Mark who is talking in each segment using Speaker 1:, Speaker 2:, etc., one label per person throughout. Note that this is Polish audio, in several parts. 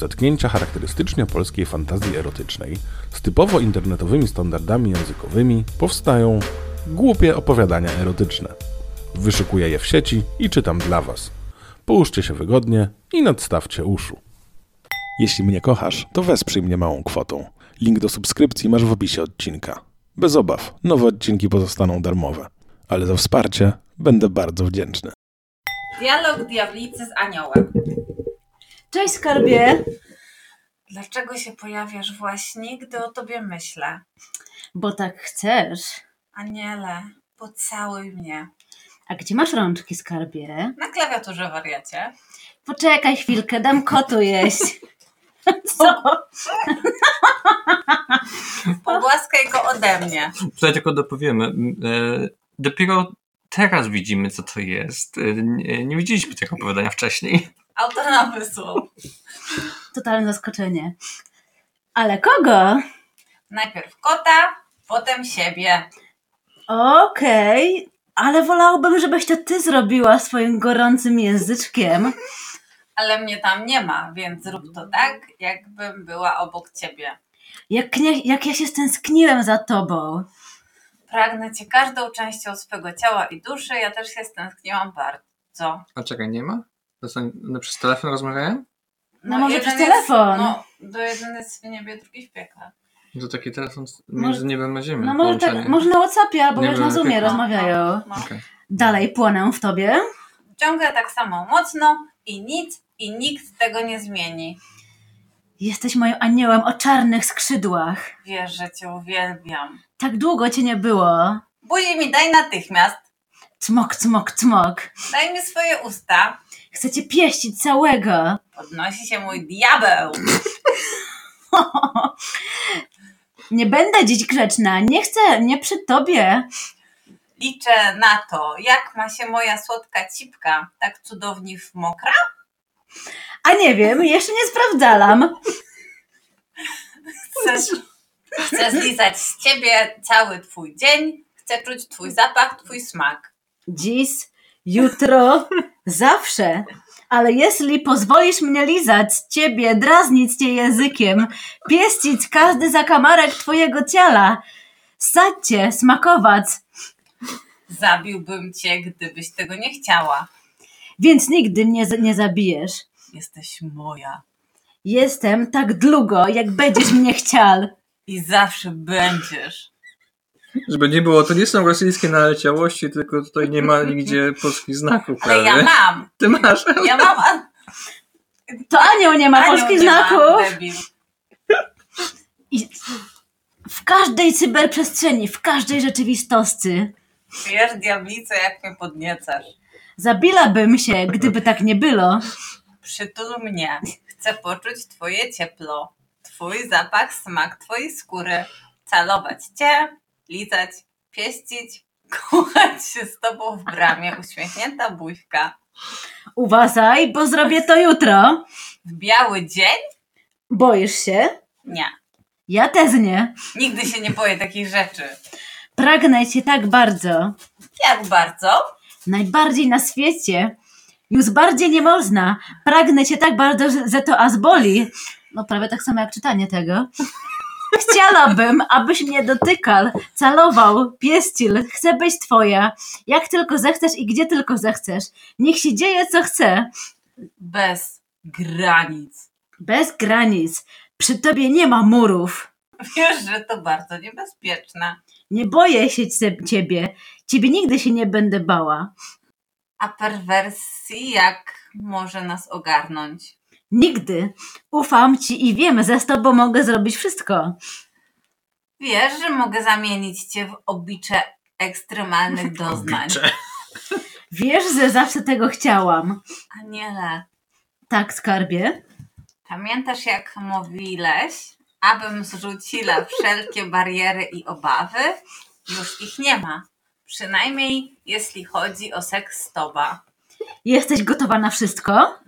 Speaker 1: zetknięcia charakterystycznie polskiej fantazji erotycznej z typowo internetowymi standardami językowymi powstają głupie opowiadania erotyczne. Wyszukuję je w sieci i czytam dla Was. Połóżcie się wygodnie i nadstawcie uszu. Jeśli mnie kochasz, to wesprzyj mnie małą kwotą. Link do subskrypcji masz w opisie odcinka. Bez obaw, nowe odcinki pozostaną darmowe, ale za wsparcie będę bardzo wdzięczny.
Speaker 2: Dialog diablicy z aniołem.
Speaker 3: Cześć skarbie,
Speaker 2: Dlaczego się pojawiasz właśnie, gdy o tobie myślę?
Speaker 3: bo tak chcesz.
Speaker 2: Aniele, pocałuj mnie.
Speaker 3: A gdzie masz rączki skarbie?
Speaker 2: Na klawiaturze wariacie.
Speaker 3: Poczekaj chwilkę, dam kotu jeść. Co?
Speaker 2: Pogłaskaj go ode mnie.
Speaker 4: Tutaj tylko dopowiemy. E, dopiero teraz widzimy, co to jest. E, nie, nie widzieliśmy tego opowiadania wcześniej.
Speaker 2: Autor namysłu.
Speaker 3: Totalne zaskoczenie. Ale kogo?
Speaker 2: Najpierw kota, potem siebie.
Speaker 3: Okej, ale wolałbym, żebyś to ty zrobiła swoim gorącym języczkiem.
Speaker 2: Ale mnie tam nie ma, więc zrób to tak, jakbym była obok ciebie.
Speaker 3: Jak, nie, jak ja się stęskniłem za tobą.
Speaker 2: Pragnę cię każdą częścią swego ciała i duszy. Ja też się stęskniłam bardzo.
Speaker 4: A czekaj, nie ma? One przez telefon rozmawiają?
Speaker 3: No może
Speaker 2: jeden
Speaker 3: przez telefon.
Speaker 2: no, do jeden jest w niebie, drugi w piekle.
Speaker 4: To taki telefon między
Speaker 3: Może-
Speaker 4: niebem a ziemią.
Speaker 3: No może, tak, może na Whatsappie albo wiesz, na Zoomie rozmawiają.
Speaker 2: No, no.
Speaker 4: Okej.
Speaker 3: Dalej płonę w tobie.
Speaker 2: Ciągle tak samo mocno i nic i nikt tego nie zmieni.
Speaker 3: Jesteś moim aniołem o czarnych skrzydłach.
Speaker 2: Wiesz, że cię uwielbiam.
Speaker 3: Tak długo cię nie było.
Speaker 2: Buzi mi daj natychmiast.
Speaker 3: Cmok, cmok, cmok.
Speaker 2: Daj mi swoje usta.
Speaker 3: Chcę cię pieścić całego.
Speaker 2: Podnosi się mój diabeł.
Speaker 3: Nie będę dziś grzeczna. Nie chcę, nie przy tobie.
Speaker 2: Liczę na to, jak ma się moja słodka cipka, tak cudownie w mokra.
Speaker 3: A nie wiem, jeszcze nie sprawdzałam.
Speaker 2: Chcę, chcę zlizać z ciebie cały twój dzień. Chcę czuć twój zapach, twój smak.
Speaker 3: Dziś, jutro, zawsze. Ale jeśli pozwolisz mnie lizać ciebie, draznić cię językiem, pieścić każdy zakamarek twojego ciała, ssać cię, smakować,
Speaker 2: Zabiłbym cię, gdybyś tego nie chciała.
Speaker 3: więc nigdy mnie nie zabijesz.
Speaker 2: Jesteś moja
Speaker 3: Jestem tak długo, jak będziesz mnie chciał.
Speaker 2: i zawsze będziesz.
Speaker 4: Żeby nie było, to nie są rosyjskie naleciałości, tylko tutaj nie ma nigdzie polskich znaków.
Speaker 2: Ale ja
Speaker 4: prawie.
Speaker 2: mam.
Speaker 4: Ty masz.
Speaker 2: Ja mam. a-
Speaker 3: To anioł nie ma
Speaker 2: Anioł
Speaker 3: polskich
Speaker 2: nie
Speaker 3: znaków.
Speaker 2: debil.
Speaker 3: I w każdej cyberprzestrzeni, w każdej rzeczywistości.
Speaker 2: Wiesz, diablico, jak mnie podniecasz.
Speaker 3: Zabilabym się, gdyby tak nie było.
Speaker 2: Przytul mnie. Chcę poczuć twoje ciepło, twój zapach, smak twojej skóry. Calować cię, lizać, pieścić, kochać się z tobą w bramie, uśmiechnięta buźka.
Speaker 3: Uważaj, bo zrobię to jutro.
Speaker 2: W biały dzień?
Speaker 3: Boisz się?
Speaker 2: Nie.
Speaker 3: Ja też nie.
Speaker 2: Nigdy się nie boję takich rzeczy.
Speaker 3: Pragnę cię tak bardzo.
Speaker 2: Jak bardzo?
Speaker 3: Najbardziej na świecie. Już bardziej nie można. Pragnę cię tak bardzo, że- że to aż boli. No prawie tak samo jak czytanie tego. Chciałabym, abyś mnie dotykał, calował, pieścił. Chcę być twoja. Jak tylko zechcesz i gdzie tylko zechcesz. Niech się dzieje, co chce.
Speaker 2: Bez granic.
Speaker 3: Bez granic. Przy tobie nie ma murów.
Speaker 2: Wiesz, że to bardzo niebezpieczne.
Speaker 3: Nie boję się cie- ciebie. Ciebie nigdy się nie będę bała.
Speaker 2: A perwersji jak może nas ogarnąć?
Speaker 3: Nigdy. Ufam ci i wiem, że z tobą mogę zrobić wszystko.
Speaker 2: Wiesz, że mogę zamienić cię w oblicze ekstremalnych doznań.
Speaker 4: Oblicze.
Speaker 3: Wiesz, że zawsze tego chciałam.
Speaker 2: Aniele,
Speaker 3: Tak, skarbie?
Speaker 2: pamiętasz jak mówiłeś, abym zrzuciła wszelkie bariery i obawy? Już ich nie ma. Przynajmniej jeśli chodzi o seks z toba.
Speaker 3: Jesteś gotowa na wszystko?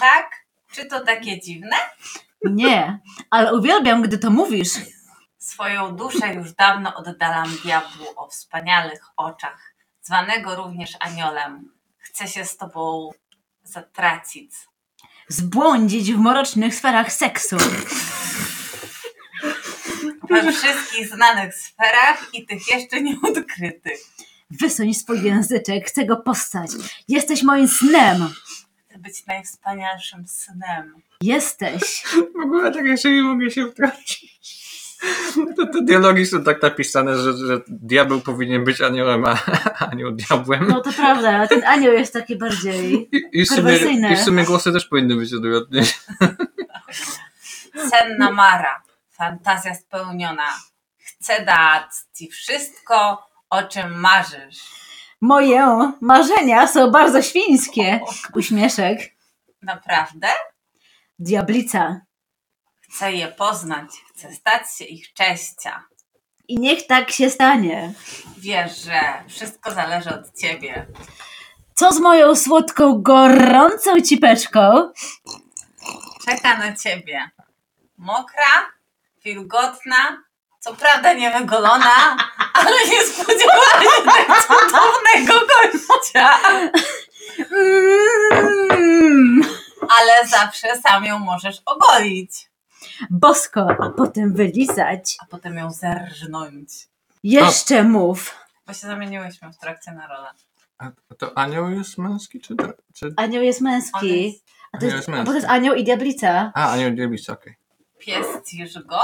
Speaker 2: Tak? Czy to takie dziwne?
Speaker 3: Nie, ale uwielbiam, gdy to mówisz.
Speaker 2: Swoją duszę już dawno oddalam diabłu o wspaniałych oczach, zwanego również aniolem. Chcę się z tobą zatracić.
Speaker 3: zbłądzić w mrocznych sferach seksu.
Speaker 2: We wszystkich znanych sferach i tych jeszcze nieodkrytych.
Speaker 3: Wysuń swój języczek, chcę go postać. Jesteś moim snem.
Speaker 2: Być najwspanialszym synem.
Speaker 3: Jesteś.
Speaker 4: W ogóle tak jeszcze nie mogę się wtrącić. Te, te dialogi są tak napisane, że, że diabeł powinien być aniołem, a anioł diabłem.
Speaker 3: No to prawda, ale ten anioł jest taki bardziej...
Speaker 4: I, i, w sumie. I w sumie głosy też powinny być odwrotnie.
Speaker 2: Senna Mara. Fantazja spełniona. Chcę dać ci wszystko, o czym marzysz.
Speaker 3: Moje marzenia są bardzo świńskie. Uśmieszek.
Speaker 2: Naprawdę?
Speaker 3: Diablica.
Speaker 2: Chcę je poznać. Chcę stać się ich cześcia.
Speaker 3: I niech tak się stanie.
Speaker 2: Wiesz, że wszystko zależy od ciebie.
Speaker 3: Co z moją słodką, gorącą cipeczką?
Speaker 2: Czeka na ciebie. Mokra, wilgotna, co prawda niewygolona, ale nie spodziewała się tak cudownego gościa.
Speaker 3: Mm,
Speaker 2: Ale zawsze sam ją możesz ogolić,
Speaker 3: bosko, a potem wylizać.
Speaker 2: a potem ją zerżnąć.
Speaker 3: Jeszcze mów.
Speaker 2: Bo się zamieniłyśmy w trakcie na rolę.
Speaker 4: A to anioł jest męski, czy... To, czy...
Speaker 3: Anioł jest męski.
Speaker 2: jest
Speaker 3: A to
Speaker 4: Anioł
Speaker 3: jest,
Speaker 4: jest
Speaker 3: a bo to jest anioł i diablica.
Speaker 4: A, anioł diablica, okej.
Speaker 2: pieścisz go,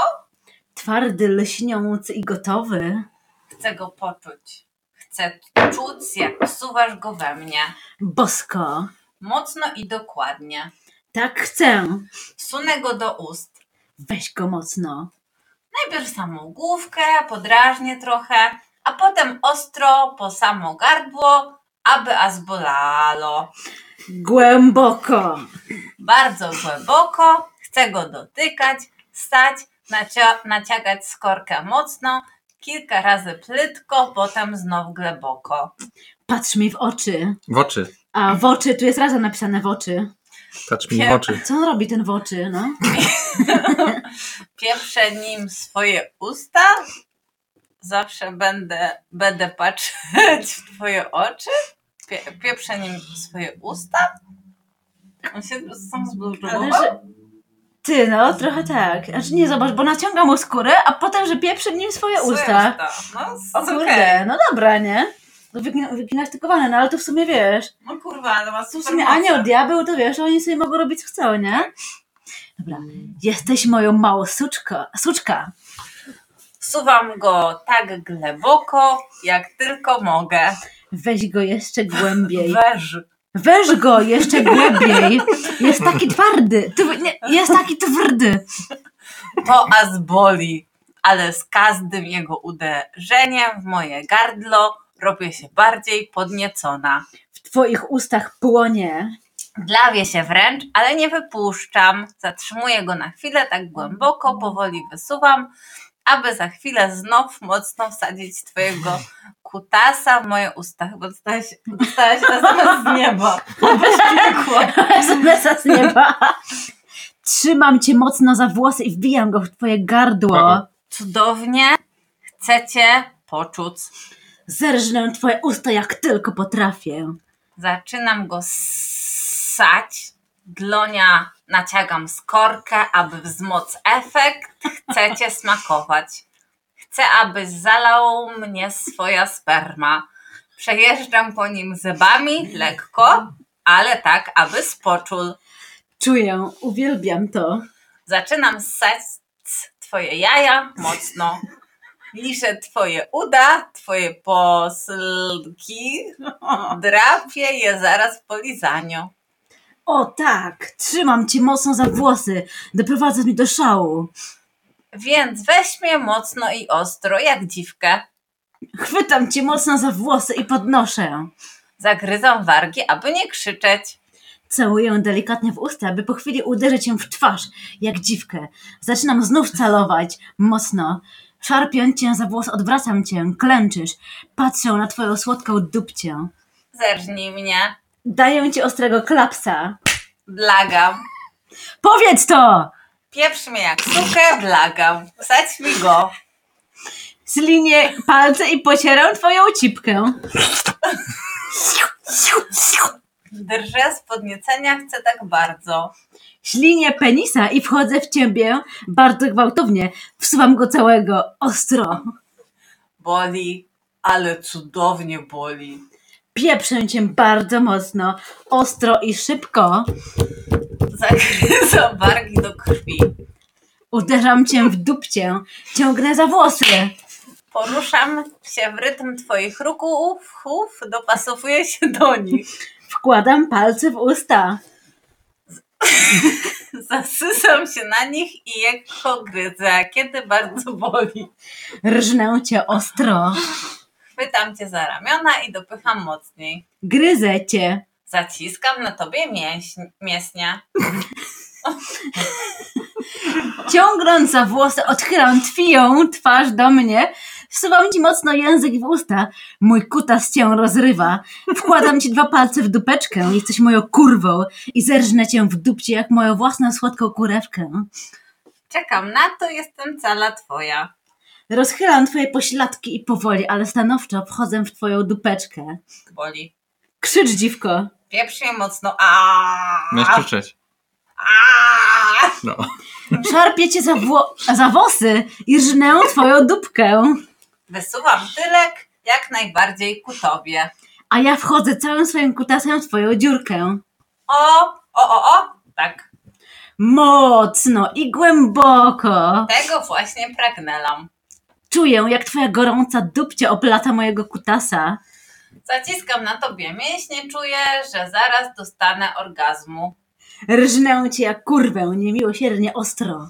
Speaker 3: Twardy, lśniący i gotowy.
Speaker 2: chcę go poczuć. Chcę czuć, jak wsuwasz go we mnie.
Speaker 3: Bosko.
Speaker 2: Mocno i dokładnie.
Speaker 3: Tak chcę.
Speaker 2: Wsunę go do ust.
Speaker 3: Weź go mocno.
Speaker 2: Najpierw samą główkę, podrażnię trochę, a potem ostro po samo gardło, aby aż bolało.
Speaker 3: Głęboko.
Speaker 2: Bardzo głęboko, chcę go dotykać, stać, naciągać skorkę mocno, kilka razy płytko, potem znów głęboko.
Speaker 3: Patrz mi w oczy.
Speaker 4: W oczy.
Speaker 3: A w oczy, tu jest razem napisane w oczy.
Speaker 4: Patrz mi w
Speaker 2: Pier-
Speaker 4: oczy.
Speaker 3: Co on robi ten w oczy, no?
Speaker 2: Pieprzę nim swoje usta, zawsze będę, będę patrzeć w twoje oczy, Pie, pieprzę nim swoje usta. On się sam
Speaker 3: że... Ty, no, trochę tak. Znaczy nie, zobacz, bo naciąga mu skórę, a potem, że pieprzy nim swoje usta.
Speaker 2: No,
Speaker 3: O kurde, no dobra, nie? No wygimnastykowane, no ale to w sumie wiesz.
Speaker 2: No kurwa, ale ma
Speaker 3: Tu w
Speaker 2: super
Speaker 3: sumie anioł, diabeł, to wiesz, oni sobie mogą robić co chcą, nie? Dobra. Jesteś moją małą suczko, suczka.
Speaker 2: Wsuwam go tak głęboko, jak tylko mogę.
Speaker 3: Weź go jeszcze głębiej.
Speaker 2: Weż.
Speaker 3: Weź go jeszcze głębiej. Jest taki twardy. Nie, jest taki twardy.
Speaker 2: To aż boli, ale z każdym jego uderzeniem w moje gardło robię się bardziej podniecona.
Speaker 3: W twoich ustach płonie.
Speaker 2: Dlawię się wręcz, ale nie wypuszczam. Zatrzymuję go na chwilę, tak głęboko, powoli wysuwam, aby za chwilę znów mocno wsadzić twojego kutasa w moje usta. Chyba dostałaś, dostałaś SMS z nieba.
Speaker 3: SMS z nieba. Trzymam cię mocno za włosy i wbijam go w twoje gardło.
Speaker 2: Cudownie chcecie poczuć.
Speaker 3: Zerżnę twoje usta jak tylko potrafię.
Speaker 2: Zaczynam go ssać. Dlonia naciągam skorkę, aby wzmoc efekt. Chcecie smakować. Chcę, abyś zalał mnie swoja sperma. Przejeżdżam po nim zębami lekko, ale tak, aby spoczul.
Speaker 3: Czuję, uwielbiam to.
Speaker 2: Zaczynam ssać twoje jaja mocno. Liszę twoje uda, twoje poslki. Drapię je zaraz po lizaniu.
Speaker 3: O tak, trzymam cię mocno za włosy. Doprowadzasz mnie do szału.
Speaker 2: Więc weź mnie mocno i ostro, jak dziwkę.
Speaker 3: Chwytam cię mocno za włosy i podnoszę.
Speaker 2: Zagryzam wargi, aby nie krzyczeć.
Speaker 3: Całuję delikatnie w usta, by po chwili uderzyć cię w twarz, jak dziwkę. Zaczynam znów calować, mocno. Szarpiąc cię za włos, odwracam cię, klęczysz. Patrzę na twoją słodką dupcię.
Speaker 2: Zerżnij mnie.
Speaker 3: Daję ci ostrego klapsa.
Speaker 2: Blagam.
Speaker 3: Powiedz to!
Speaker 2: Pieprz mnie jak sukę, blagam. Wsadź mi go.
Speaker 3: Zlinię palce i pocieram twoją cipkę.
Speaker 2: Drżę z podniecenia, chcę tak bardzo.
Speaker 3: Ślinię penisa i wchodzę w ciebie bardzo gwałtownie. Wsuwam go całego, ostro.
Speaker 2: Boli, ale cudownie boli.
Speaker 3: Pieprzę cię bardzo mocno, ostro i szybko.
Speaker 2: Zagryzam wargi do krwi.
Speaker 3: Uderzam cię w dupcię, ciągnę za włosy.
Speaker 2: Poruszam się w rytm twoich ruchów, dopasowuję się do nich.
Speaker 3: Wkładam palce w usta.
Speaker 2: Zasysam się na nich i lekko gryzę, kiedy bardzo boli.
Speaker 3: Rżnę cię ostro.
Speaker 2: Chwytam cię za ramiona i dopycham mocniej.
Speaker 3: Gryzę cię.
Speaker 2: Zaciskam na tobie mięśń, mięsnia.
Speaker 3: Ciągnąc za włosy, odchylam twiją twarz do mnie. Wsuwam ci mocno język w usta. Mój kutas cię rozrywa. Wkładam ci dwa palce w dupeczkę. Jesteś moją kurwą i zerżnę cię w dupcie jak moją własną słodką kurewkę.
Speaker 2: Czekam na to, jestem cala twoja.
Speaker 3: Rozchylam twoje pośladki i powoli, ale stanowczo wchodzę w twoją dupeczkę.
Speaker 2: Boli.
Speaker 3: Krzycz dziwko.
Speaker 2: Pieprz je mocno.
Speaker 4: Masz krzyczeć.
Speaker 2: Aaaa!
Speaker 4: No.
Speaker 3: Szarpię cię za, wło- za włosy i rżnę twoją dupkę.
Speaker 2: Wysuwam tylek jak najbardziej ku tobie.
Speaker 3: A ja wchodzę całym swoim kutasem w twoją dziurkę.
Speaker 2: O, o, o, o. Tak.
Speaker 3: Mocno i głęboko.
Speaker 2: Tego właśnie pragnęłam.
Speaker 3: Czuję, jak twoja gorąca dupcia oplata mojego kutasa.
Speaker 2: Zaciskam na tobie mięśnie, czuję, że zaraz dostanę orgazmu.
Speaker 3: Rżnę cię jak kurwę, niemiłosiernie ostro.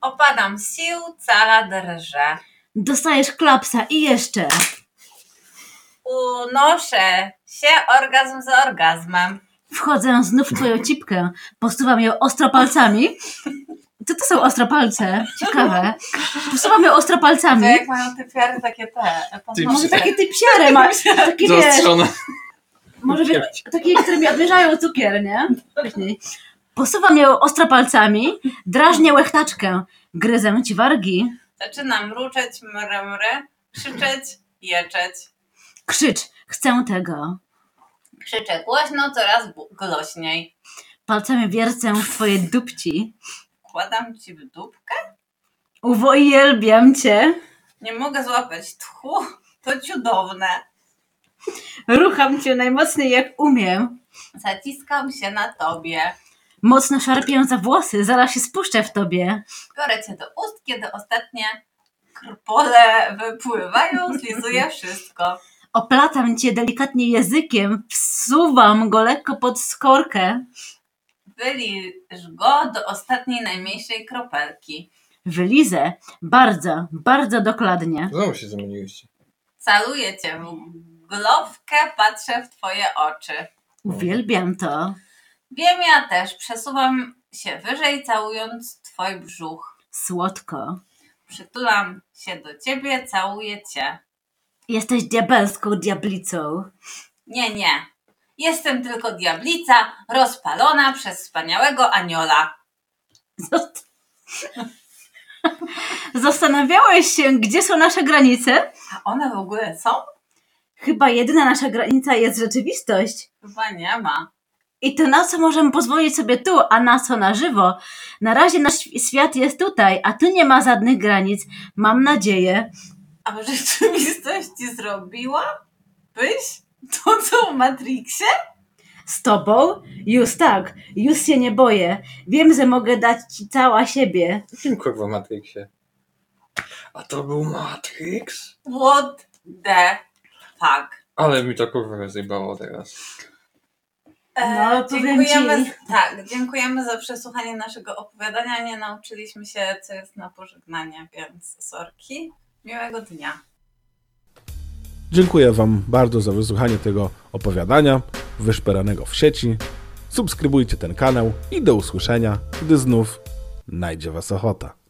Speaker 2: Opadam z sił, cala drże.
Speaker 3: Dostajesz klapsa i jeszcze.
Speaker 2: Unoszę się orgazm za orgazmem.
Speaker 3: Wchodzę znów w twoją cipkę, posuwam ją ostro palcami. Co to są ostro palce? Ciekawe. Posuwam ją ostro
Speaker 2: To
Speaker 3: palcami.
Speaker 2: jak mają te piary takie te.
Speaker 4: Ty-
Speaker 3: Może takie typsiare ma, takie wiesz,
Speaker 4: Zaostrzone.
Speaker 3: może być takie, którymi odmierzają cukier, nie? Wcześniej. Posuwam ją ostro palcami, drażnię łechtaczkę, gryzę ci wargi.
Speaker 2: Zaczynam mruczeć, mremry, krzyczeć, jeczeć.
Speaker 3: Krzycz, chcę tego.
Speaker 2: Krzyczę głośno, coraz głośniej.
Speaker 3: Palcami wiercę w twoje dupci.
Speaker 2: Kładam ci w dupkę.
Speaker 3: Uwielbiam cię.
Speaker 2: Nie mogę złapać tchu. To cudowne.
Speaker 3: Rucham cię najmocniej jak umiem.
Speaker 2: Zaciskam się na tobie.
Speaker 3: Mocno szarpię za włosy, zaraz się spuszczę w tobie.
Speaker 2: Biorę cię do ust, kiedy ostatnie krpole wypływają, zlizuję wszystko.
Speaker 3: Oplatam cię delikatnie językiem, wsuwam go lekko pod skorkę.
Speaker 2: Wyliż go do ostatniej, najmniejszej kropelki.
Speaker 3: Wylizę bardzo, bardzo dokładnie.
Speaker 4: Znowu się zamieniłyście.
Speaker 2: Caluję cię w głowkę, patrzę w twoje oczy.
Speaker 3: Uwielbiam to.
Speaker 2: Wiem, ja też. Przesuwam się wyżej, całując twój brzuch.
Speaker 3: Słodko.
Speaker 2: Przytulam się do ciebie, całuję cię.
Speaker 3: Jesteś diabelską diablicą.
Speaker 2: Nie, nie. Jestem tylko diablica rozpalona przez wspaniałego aniola.
Speaker 3: Zost- Zastanawiałeś się, gdzie są nasze granice?
Speaker 2: A one w ogóle są?
Speaker 3: Chyba jedyna nasza granica jest rzeczywistość.
Speaker 2: Chyba nie ma.
Speaker 3: I to na co możemy pozwolić sobie tu, a na co na żywo. Na razie nasz świat jest tutaj, a tu nie ma żadnych granic. Mam nadzieję.
Speaker 2: A w rzeczywistości zrobiła? Byś? To co w Matrixie?
Speaker 3: Z tobą? Już tak, już się nie boję. Wiem, że mogę dać ci cała siebie.
Speaker 4: Jakim kurwa Matrixie? A to był Matrix?
Speaker 2: What the fuck?
Speaker 4: Ale mi to kurwa rozjebało teraz.
Speaker 2: E,
Speaker 3: No,
Speaker 2: dziękujemy,
Speaker 3: ci.
Speaker 2: tak, dziękujemy za przesłuchanie naszego opowiadania. Nie nauczyliśmy się, co jest na pożegnanie, więc sorki. Miłego dnia.
Speaker 1: Dziękuję Wam bardzo za wysłuchanie tego opowiadania wyszperanego w sieci. Subskrybujcie ten kanał i do usłyszenia, gdy znów najdzie Was ochota.